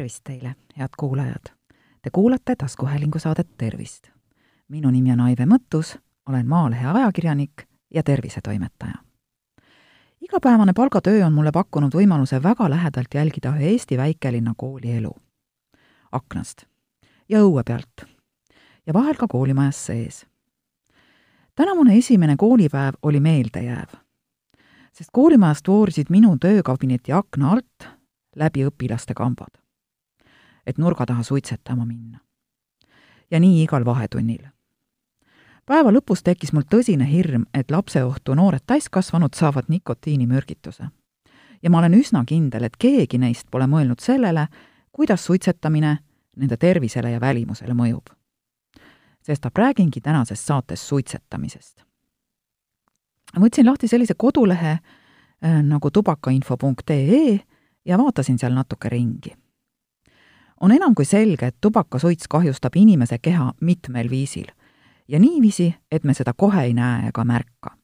tervist teile, head kuulajad! Te kuulate taskuhäälingu saadet Tervist. minu nimi on Aive Mõttus, olen Maalehe ajakirjanik ja tervisetoimetaja. igapäevane palgatöö on mulle pakkunud võimaluse väga lähedalt jälgida ühe Eesti väikelinna kooli elu. aknast ja õue pealt ja vahel ka koolimajas sees. tänavune esimene koolipäev oli meeldejääv, sest koolimajast voorisid minu töökabineti akna alt läbi õpilaste kambad, et nurga taha suitsetama minna. ja nii igal vahetunnil. päeva lõpus tekkis mul tõsine hirm, et lapseohtu noored täiskasvanud saavad nikotiinimürgituse. ja ma olen üsna kindel, et keegi neist pole mõelnud sellele, kuidas suitsetamine nende tervisele ja välimusele mõjub. sestap räägingi tänases saates suitsetamisest. võtsin lahti sellise kodulehe äh, nagu tubakainfo.ee ja vaatasin seal natuke ringi. On enam kui selge, et tubakasuits kahjustab inimese keha mitmel viisil ja niiviisi, et me seda kohe ei näe ega märka.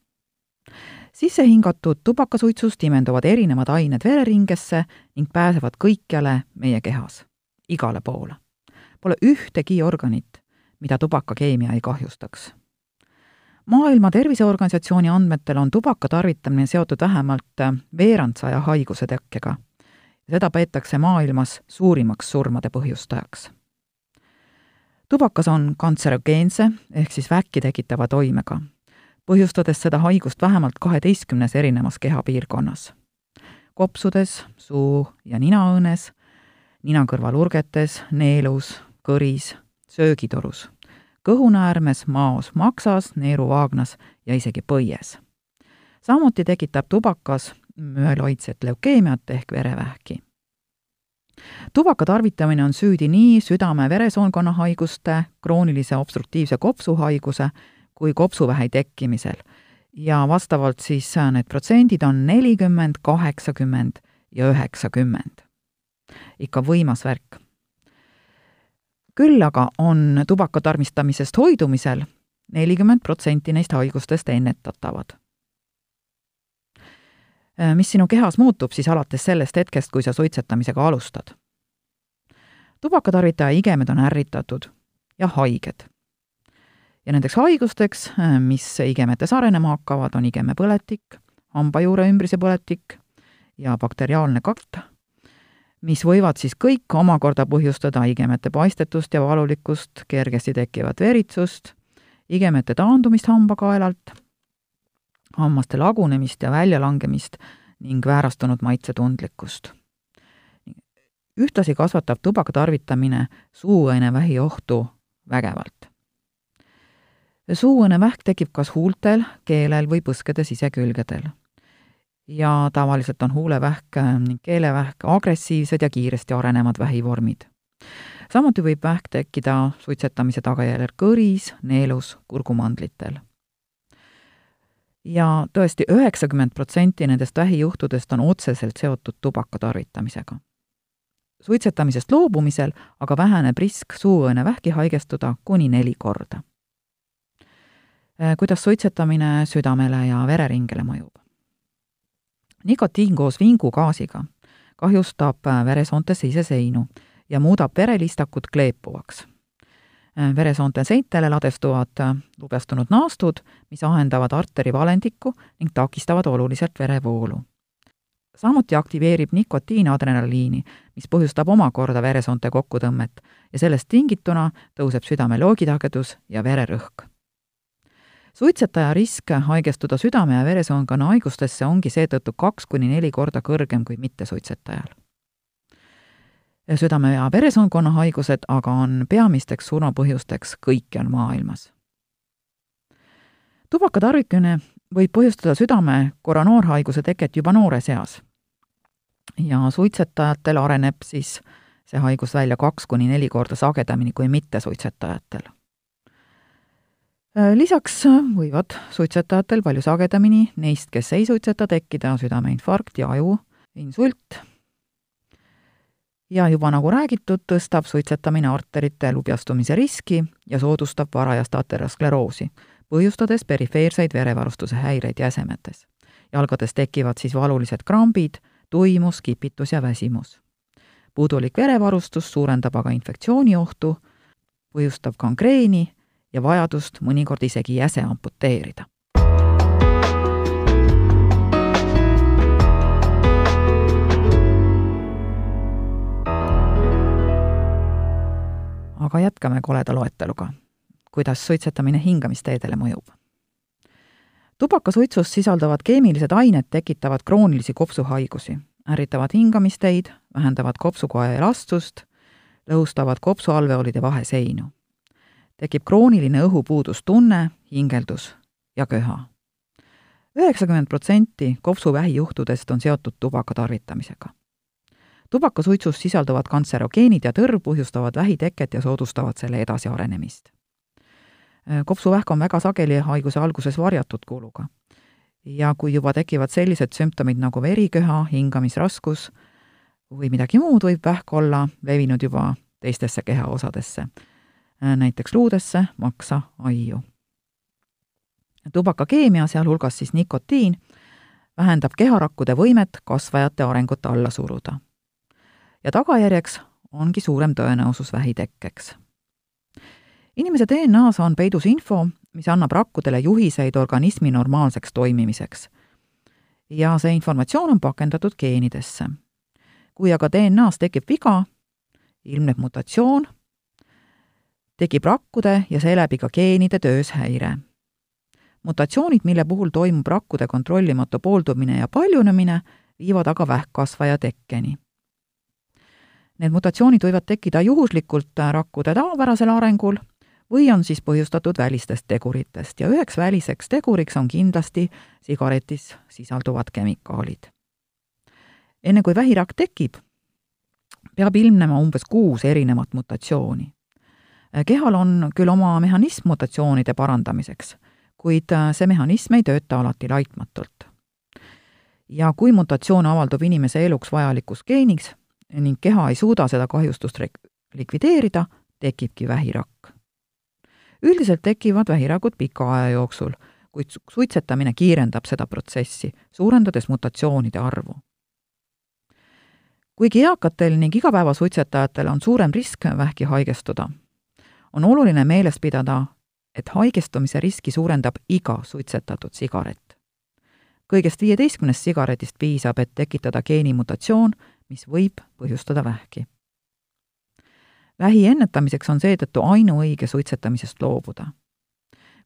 sisse hingatud tubakasuitsust imenduvad erinevad ained vereringesse ning pääsevad kõikjale meie kehas, igale poole. Pole ühtegi organit, mida tubakakeemia ei kahjustaks maailma Terviseorganisatsiooni andmetel on tubaka tarvitamine seotud vähemalt veerandsaja haiguse tekkega seda peetakse maailmas suurimaks surmade põhjustajaks. tubakas on kantserogeense ehk siis vähki tekitava toimega, põhjustades seda haigust vähemalt kaheteistkümnes erinevas kehapiirkonnas. kopsudes, suu- ja ninaõõnes, ninakõrvalurgetes, neelus, kõris, söögitorus, kõhunaärmes, maos, maksas, neeruvaagnas ja isegi põies. samuti tekitab tubakas müeloidset leukeemiat ehk verevähki. Tubaka tarvitamine on süüdi nii südame-veresoonkonna haiguste, kroonilise obstruktiivse kopsuhaiguse kui kopsuvähi tekkimisel ja vastavalt siis need protsendid on nelikümmend, kaheksakümmend ja üheksakümmend. ikka võimas värk. küll aga on tubaka tarvitamisest hoidumisel nelikümmend protsenti neist haigustest ennetatavad Äh, mis sinu kehas muutub siis alates sellest hetkest, kui sa suitsetamisega alustad. tubakatarvitaja igemed on ärritatud ja haiged. ja nendeks haigusteks, äh, mis igemetes arenema hakkavad, on igemepõletik, hambajuure ümbrise põletik ja bakteriaalne kakt, mis võivad siis kõik omakorda põhjustada igemete paistetust ja valulikkust, kergesti tekkivat veritsust, igemete taandumist hambakaelalt hammaste lagunemist ja väljalangemist ning väärastunud maitsetundlikkust. ühtlasi kasvatab tubaka tarvitamine suuõõnevähi ohtu vägevalt. suuõõnevähk tekib kas huultel, keelel või põskede sisekülgedel. ja tavaliselt on huulevähk ning keelevähk agressiivsed ja kiiresti arenevad vähivormid. samuti võib vähk tekkida suitsetamise tagajärjel kõris, neelus, kurgumandlitel ja tõesti, üheksakümmend protsenti nendest vähijuhtudest on otseselt seotud tubaka tarvitamisega. suitsetamisest loobumisel aga väheneb risk suuõõnevähki haigestuda kuni neli korda. Äh, kuidas suitsetamine südamele ja vereringele mõjub? nikotiin koos vingugaasiga kahjustab veresoonte siseseinu ja muudab verelistakud kleepuvaks Äh, veresoonte seintele ladestuvad äh, lubestunud naastud, mis ahendavad arteri valendikku ning takistavad oluliselt verevoolu. samuti aktiveerib nikotiin adrenaliini, mis põhjustab omakorda veresoonte kokkutõmmet ja sellest tingituna tõuseb südame loogitagedus ja vererõhk. suitsetaja risk haigestuda südame- ja veresoonkonna haigustesse ongi seetõttu kaks kuni neli korda kõrgem kui mittesuitsetajal südame- ja veresoonkonna haigused aga on peamisteks surmapõhjusteks kõikjal maailmas. tubaka tarvitamine võib põhjustada südame koronoorhaiguse teket juba noores eas. ja suitsetajatel areneb siis see haigus välja kaks kuni neli korda sagedamini kui mittesuitsetajatel. lisaks võivad suitsetajatel palju sagedamini neist, kes ei suitseta, tekkida südameinfarkt ja ajuinsult ja juba nagu räägitud, tõstab suitsetamine arterite lubjastumise riski ja soodustab varajast ateroskleroosi, põhjustades perifeerseid verevarustuse häireid jäsemetes. jalgades tekivad siis valulised krambid, tuimus, kipitus ja väsimus. puudulik verevarustus suurendab aga infektsiooniohtu, põhjustab gangreeni ja vajadust mõnikord isegi jäse amputeerida. Aga jätkame koleda loeteluga, kuidas suitsetamine hingamisteedele mõjub. tubakasuitsus sisalduvad keemilised ained tekitavad kroonilisi kopsuhaigusi, ärritavad hingamisteid, vähendavad kopsukoe elastsust, lõhustavad kopsualveolide vaheseinu. tekib krooniline õhupuudustunne, hingeldus ja köha. üheksakümmend protsenti kopsuvähijuhtudest on seotud tubaka tarvitamisega tubakasuitsus sisalduvad kantserogeenid ja tõrv põhjustavad vähiteket ja soodustavad selle edasiarenemist. kopsuvähk on väga sageli haiguse alguses varjatud kuuluga. ja kui juba tekivad sellised sümptomid nagu veriköha, hingamisraskus või midagi muud, võib vähk olla levinud juba teistesse kehaosadesse, näiteks luudesse, maksa, aiu. tubakakeemia, sealhulgas siis nikotiin, vähendab keharakkude võimet kasvajate arengut alla suruda ja tagajärjeks ongi suurem tõenäosus vähitekkeks. inimese DNA-s on peidus info, mis annab rakkudele juhiseid organismi normaalseks toimimiseks. ja see informatsioon on pakendatud geenidesse. kui aga DNA-s tekib viga, ilmneb mutatsioon, tekib rakkude ja seeläbi ka geenide töös häire. mutatsioonid, mille puhul toimub rakkude kontrollimatu pooldumine ja paljunemine, viivad aga vähkkasvaja tekkeni Need mutatsioonid võivad tekkida juhuslikult rakkude tavapärasel arengul või on siis põhjustatud välistest teguritest ja üheks väliseks teguriks on kindlasti sigaretis sisalduvad kemikaalid. enne kui vähirakk tekib, peab ilmnema umbes kuus erinevat mutatsiooni. kehal on küll oma mehhanism mutatsioonide parandamiseks, kuid see mehhanism ei tööta alati laitmatult. ja kui mutatsioon avaldub inimese eluks vajalikus geenis, ning keha ei suuda seda kahjustust likvideerida, tekibki vähirakk. üldiselt tekivad vähirakud pika aja jooksul, kuid suitsetamine kiirendab seda protsessi, suurendades mutatsioonide arvu. kuigi eakatel ning igapäevasuitsetajatel on suurem risk vähki haigestuda, on oluline meeles pidada, et haigestumise riski suurendab iga suitsetatud sigaret. kõigest viieteistkümnest sigaretist piisab, et tekitada geenimutatsioon, mis võib põhjustada vähki. vähi ennetamiseks on seetõttu ainuõige suitsetamisest loobuda.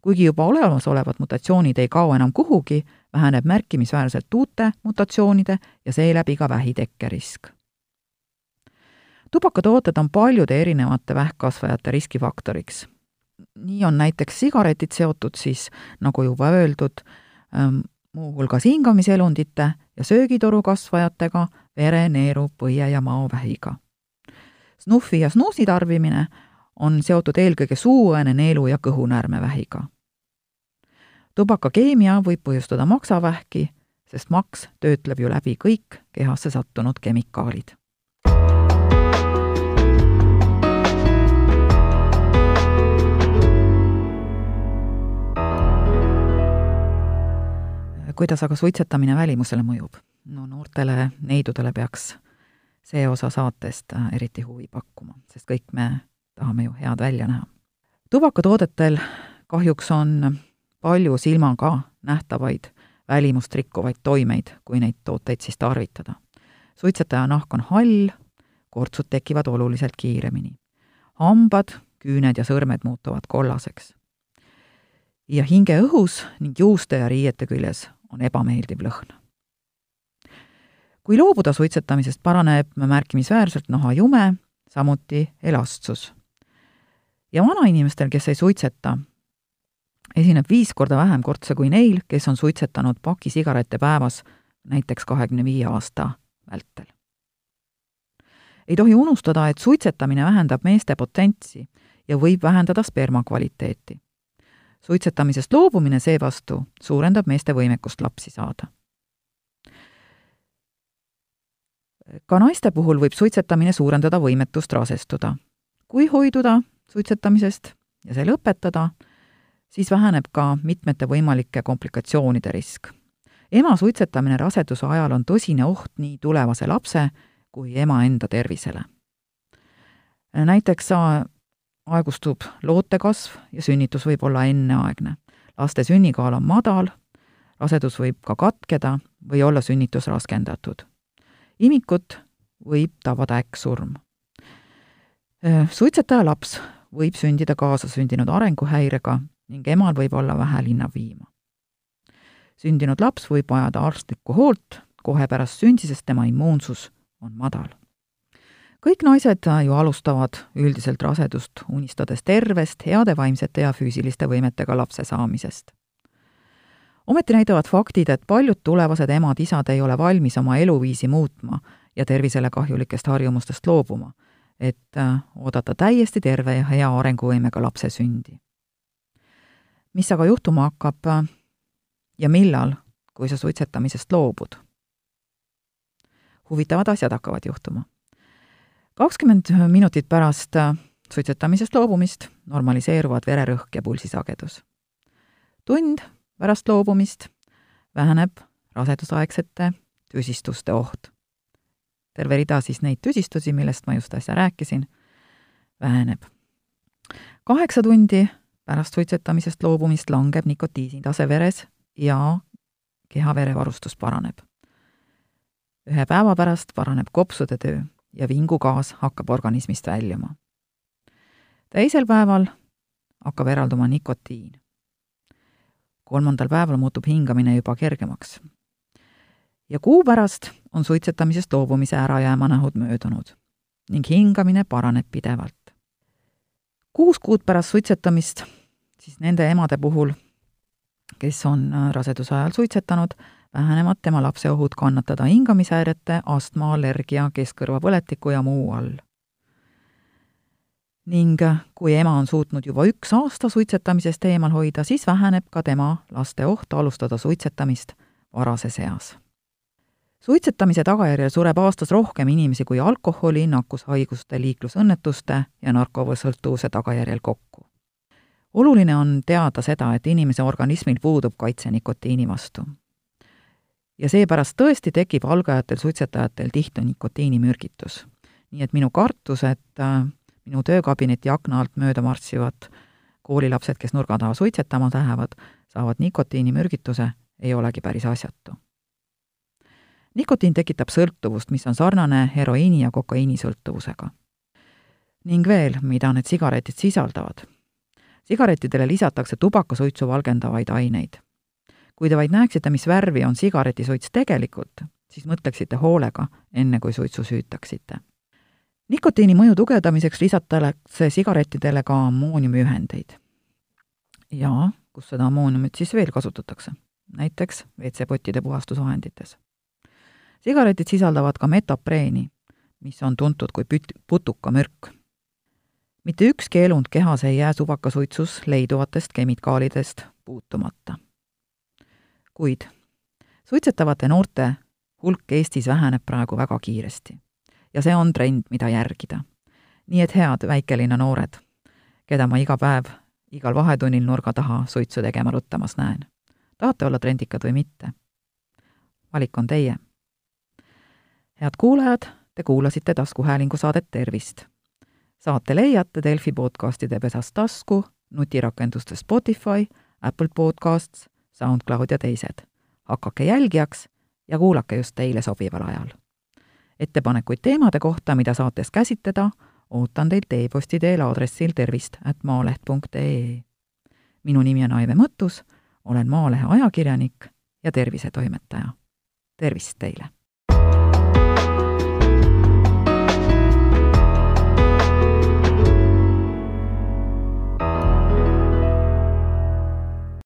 kuigi juba olemasolevad mutatsioonid ei kao enam kuhugi, väheneb märkimisväärselt uute mutatsioonide ja seeläbi ka vähi tekkerisk. tubakatooted on paljude erinevate vähkkasvajate riskifaktoriks. nii on näiteks sigaretid seotud siis, nagu juba öeldud, ähm, muuhulgas hingamiselundite ja söögitoru kasvajatega, vere, neeru, põie ja maovähiga. Snuffi ja snuusi tarbimine on seotud eelkõige suuõene, neelu ja kõhunäärmevähiga. tubakakeemia võib põhjustada maksavähki, sest maks töötleb ju läbi kõik kehasse sattunud kemikaalid kuidas aga suitsetamine välimusele mõjub? No noortele neidudele peaks see osa saatest äh, eriti huvi pakkuma, sest kõik me tahame ju head välja näha. tubakatoodetel kahjuks on palju silmaga nähtavaid välimust rikkuvaid toimeid, kui neid tooteid siis tarvitada. suitsetaja nahk on hall, kortsud tekivad oluliselt kiiremini. hambad, küüned ja sõrmed muutuvad kollaseks. ja hingeõhus ning juuste ja riiete küljes on ebameeldiv lõhn. Kui loobuda suitsetamisest, paraneb märkimisväärselt nahajume, samuti elastsus. ja vanainimestel, kes ei suitseta, esineb viis korda vähem kortse kui neil, kes on suitsetanud paki sigarette päevas näiteks kahekümne viie aasta vältel. ei tohi unustada, et suitsetamine vähendab meeste potentsi ja võib vähendada sperma kvaliteeti suitsetamisest loobumine seevastu suurendab meeste võimekust lapsi saada. Ka naiste puhul võib suitsetamine suurendada võimetust rasestuda. kui hoiduda suitsetamisest ja see lõpetada, siis väheneb ka mitmete võimalike komplikatsioonide risk. ema suitsetamine raseduse ajal on tõsine oht nii tulevase lapse kui ema enda tervisele. näiteks aegustub loote kasv ja sünnitus võib olla enneaegne. laste sünnikaal on madal, rasedus võib ka katkeda või olla sünnitus raskendatud. Imikut võib tabada äkksurm. suitsetaja laps võib sündida kaasasündinud arenguhäirega ning emal võib olla vähe linnaviima. sündinud laps võib vajada arstlikku hoolt kohe pärast sündi, sest tema immuunsus on madal. kõik naised ju alustavad üldiselt rasedust unistades tervest, heade vaimsete ja füüsiliste võimetega lapse saamisest. Ometi näitavad faktid, et paljud tulevased emad-isad ei ole valmis oma eluviisi muutma ja tervisele kahjulikest harjumustest loobuma, et äh, oodata täiesti terve ja hea arenguvõimega lapse sündi. mis aga juhtuma hakkab äh, ja millal, kui sa suitsetamisest loobud? huvitavad asjad hakkavad juhtuma. kakskümmend minutit pärast äh, suitsetamisest loobumist normaliseeruvad vererõhk ja pulsisagedus. tund pärast loobumist väheneb rasedusaegsete tüsistuste oht terve rida siis neid tüsistusi, millest ma just äsja rääkisin, väheneb. kaheksa tundi pärast suitsetamisest loobumist langeb nikotiini tase veres ja keha verevarustus paraneb. ühe päeva pärast paraneb kopsude töö ja vingugaas hakkab organismist väljuma. teisel päeval hakkab eralduma nikotiin. Kolmandal päeval muutub hingamine juba kergemaks ja kuu pärast on suitsetamisest loobumise ärajäämanähud möödunud ning hingamine paraneb pidevalt. kuus kuud pärast suitsetamist, siis nende emade puhul, kes on äh, raseduse ajal suitsetanud, vähenevad tema lapse ohud kannatada hingamishäirete, astma, allergia, keskkõrvapõletiku ja muu all. Ning äh, kui ema on suutnud juba üks aasta suitsetamisest eemal hoida, siis väheneb ka tema laste oht alustada suitsetamist varases eas suitsetamise tagajärjel sureb aastas rohkem inimesi kui alkoholi, nakkushaiguste, liiklusõnnetuste ja narkovõsõltuvuse tagajärjel kokku. oluline on teada seda, et inimese organismil puudub kaitse nikotiini vastu. ja seepärast tõesti tekib algajatel suitsetajatel tihti nikotiinimürgitus. nii et minu kartus, et äh, minu töökabineti akna alt mööda marssivad koolilapsed, kes nurga taha suitsetama lähevad, saavad nikotiinimürgituse, ei olegi päris asjatu nikotiin tekitab sõltuvust, mis on sarnane heroiini ja kokaiini sõltuvusega. ning veel, mida need sigaretid sisaldavad. sigarettidele lisatakse tubakasuitsu valgendavaid aineid. kui te vaid näeksite, mis värvi on sigaretisuits tegelikult, siis mõtleksite hoolega, enne kui suitsu süütaksite. Nikotiini mõju tugevdamiseks lisatakse sigarettidele ka ammooniumiühendeid. ja kus seda ammooniumit siis veel kasutatakse? näiteks WC-pottide puhastusvahendites sigaretid sisaldavad ka metapreeni, mis on tuntud kui püt-, putukamürk. mitte ükski elund kehas ei jää tubakasuitsus leiduvatest kemikaalidest puutumata. kuid suitsetavate noorte hulk Eestis väheneb praegu väga kiiresti. Ja see on trend, mida järgida. nii et head väikelinna noored, keda ma iga päev igal vahetunnil nurga taha suitsu tegema ruttamas näen. tahate olla trendikad või mitte? valik on teie head kuulajad, te kuulasite taskuhäälingu saadet Tervist. saate leiate Delfi podcastide pesast tasku, nutirakenduste Spotify, Apple Podcasts, SoundCloud ja teised. hakake jälgijaks ja kuulake just teile sobival ajal. Ettepanekuid teemade kohta, mida saates käsitleda, ootan teilt e-posti teel aadressil tervist at maaleht.ee. minu nimi on Aive Mõttus, olen Maalehe ajakirjanik ja tervisetoimetaja. tervist teile!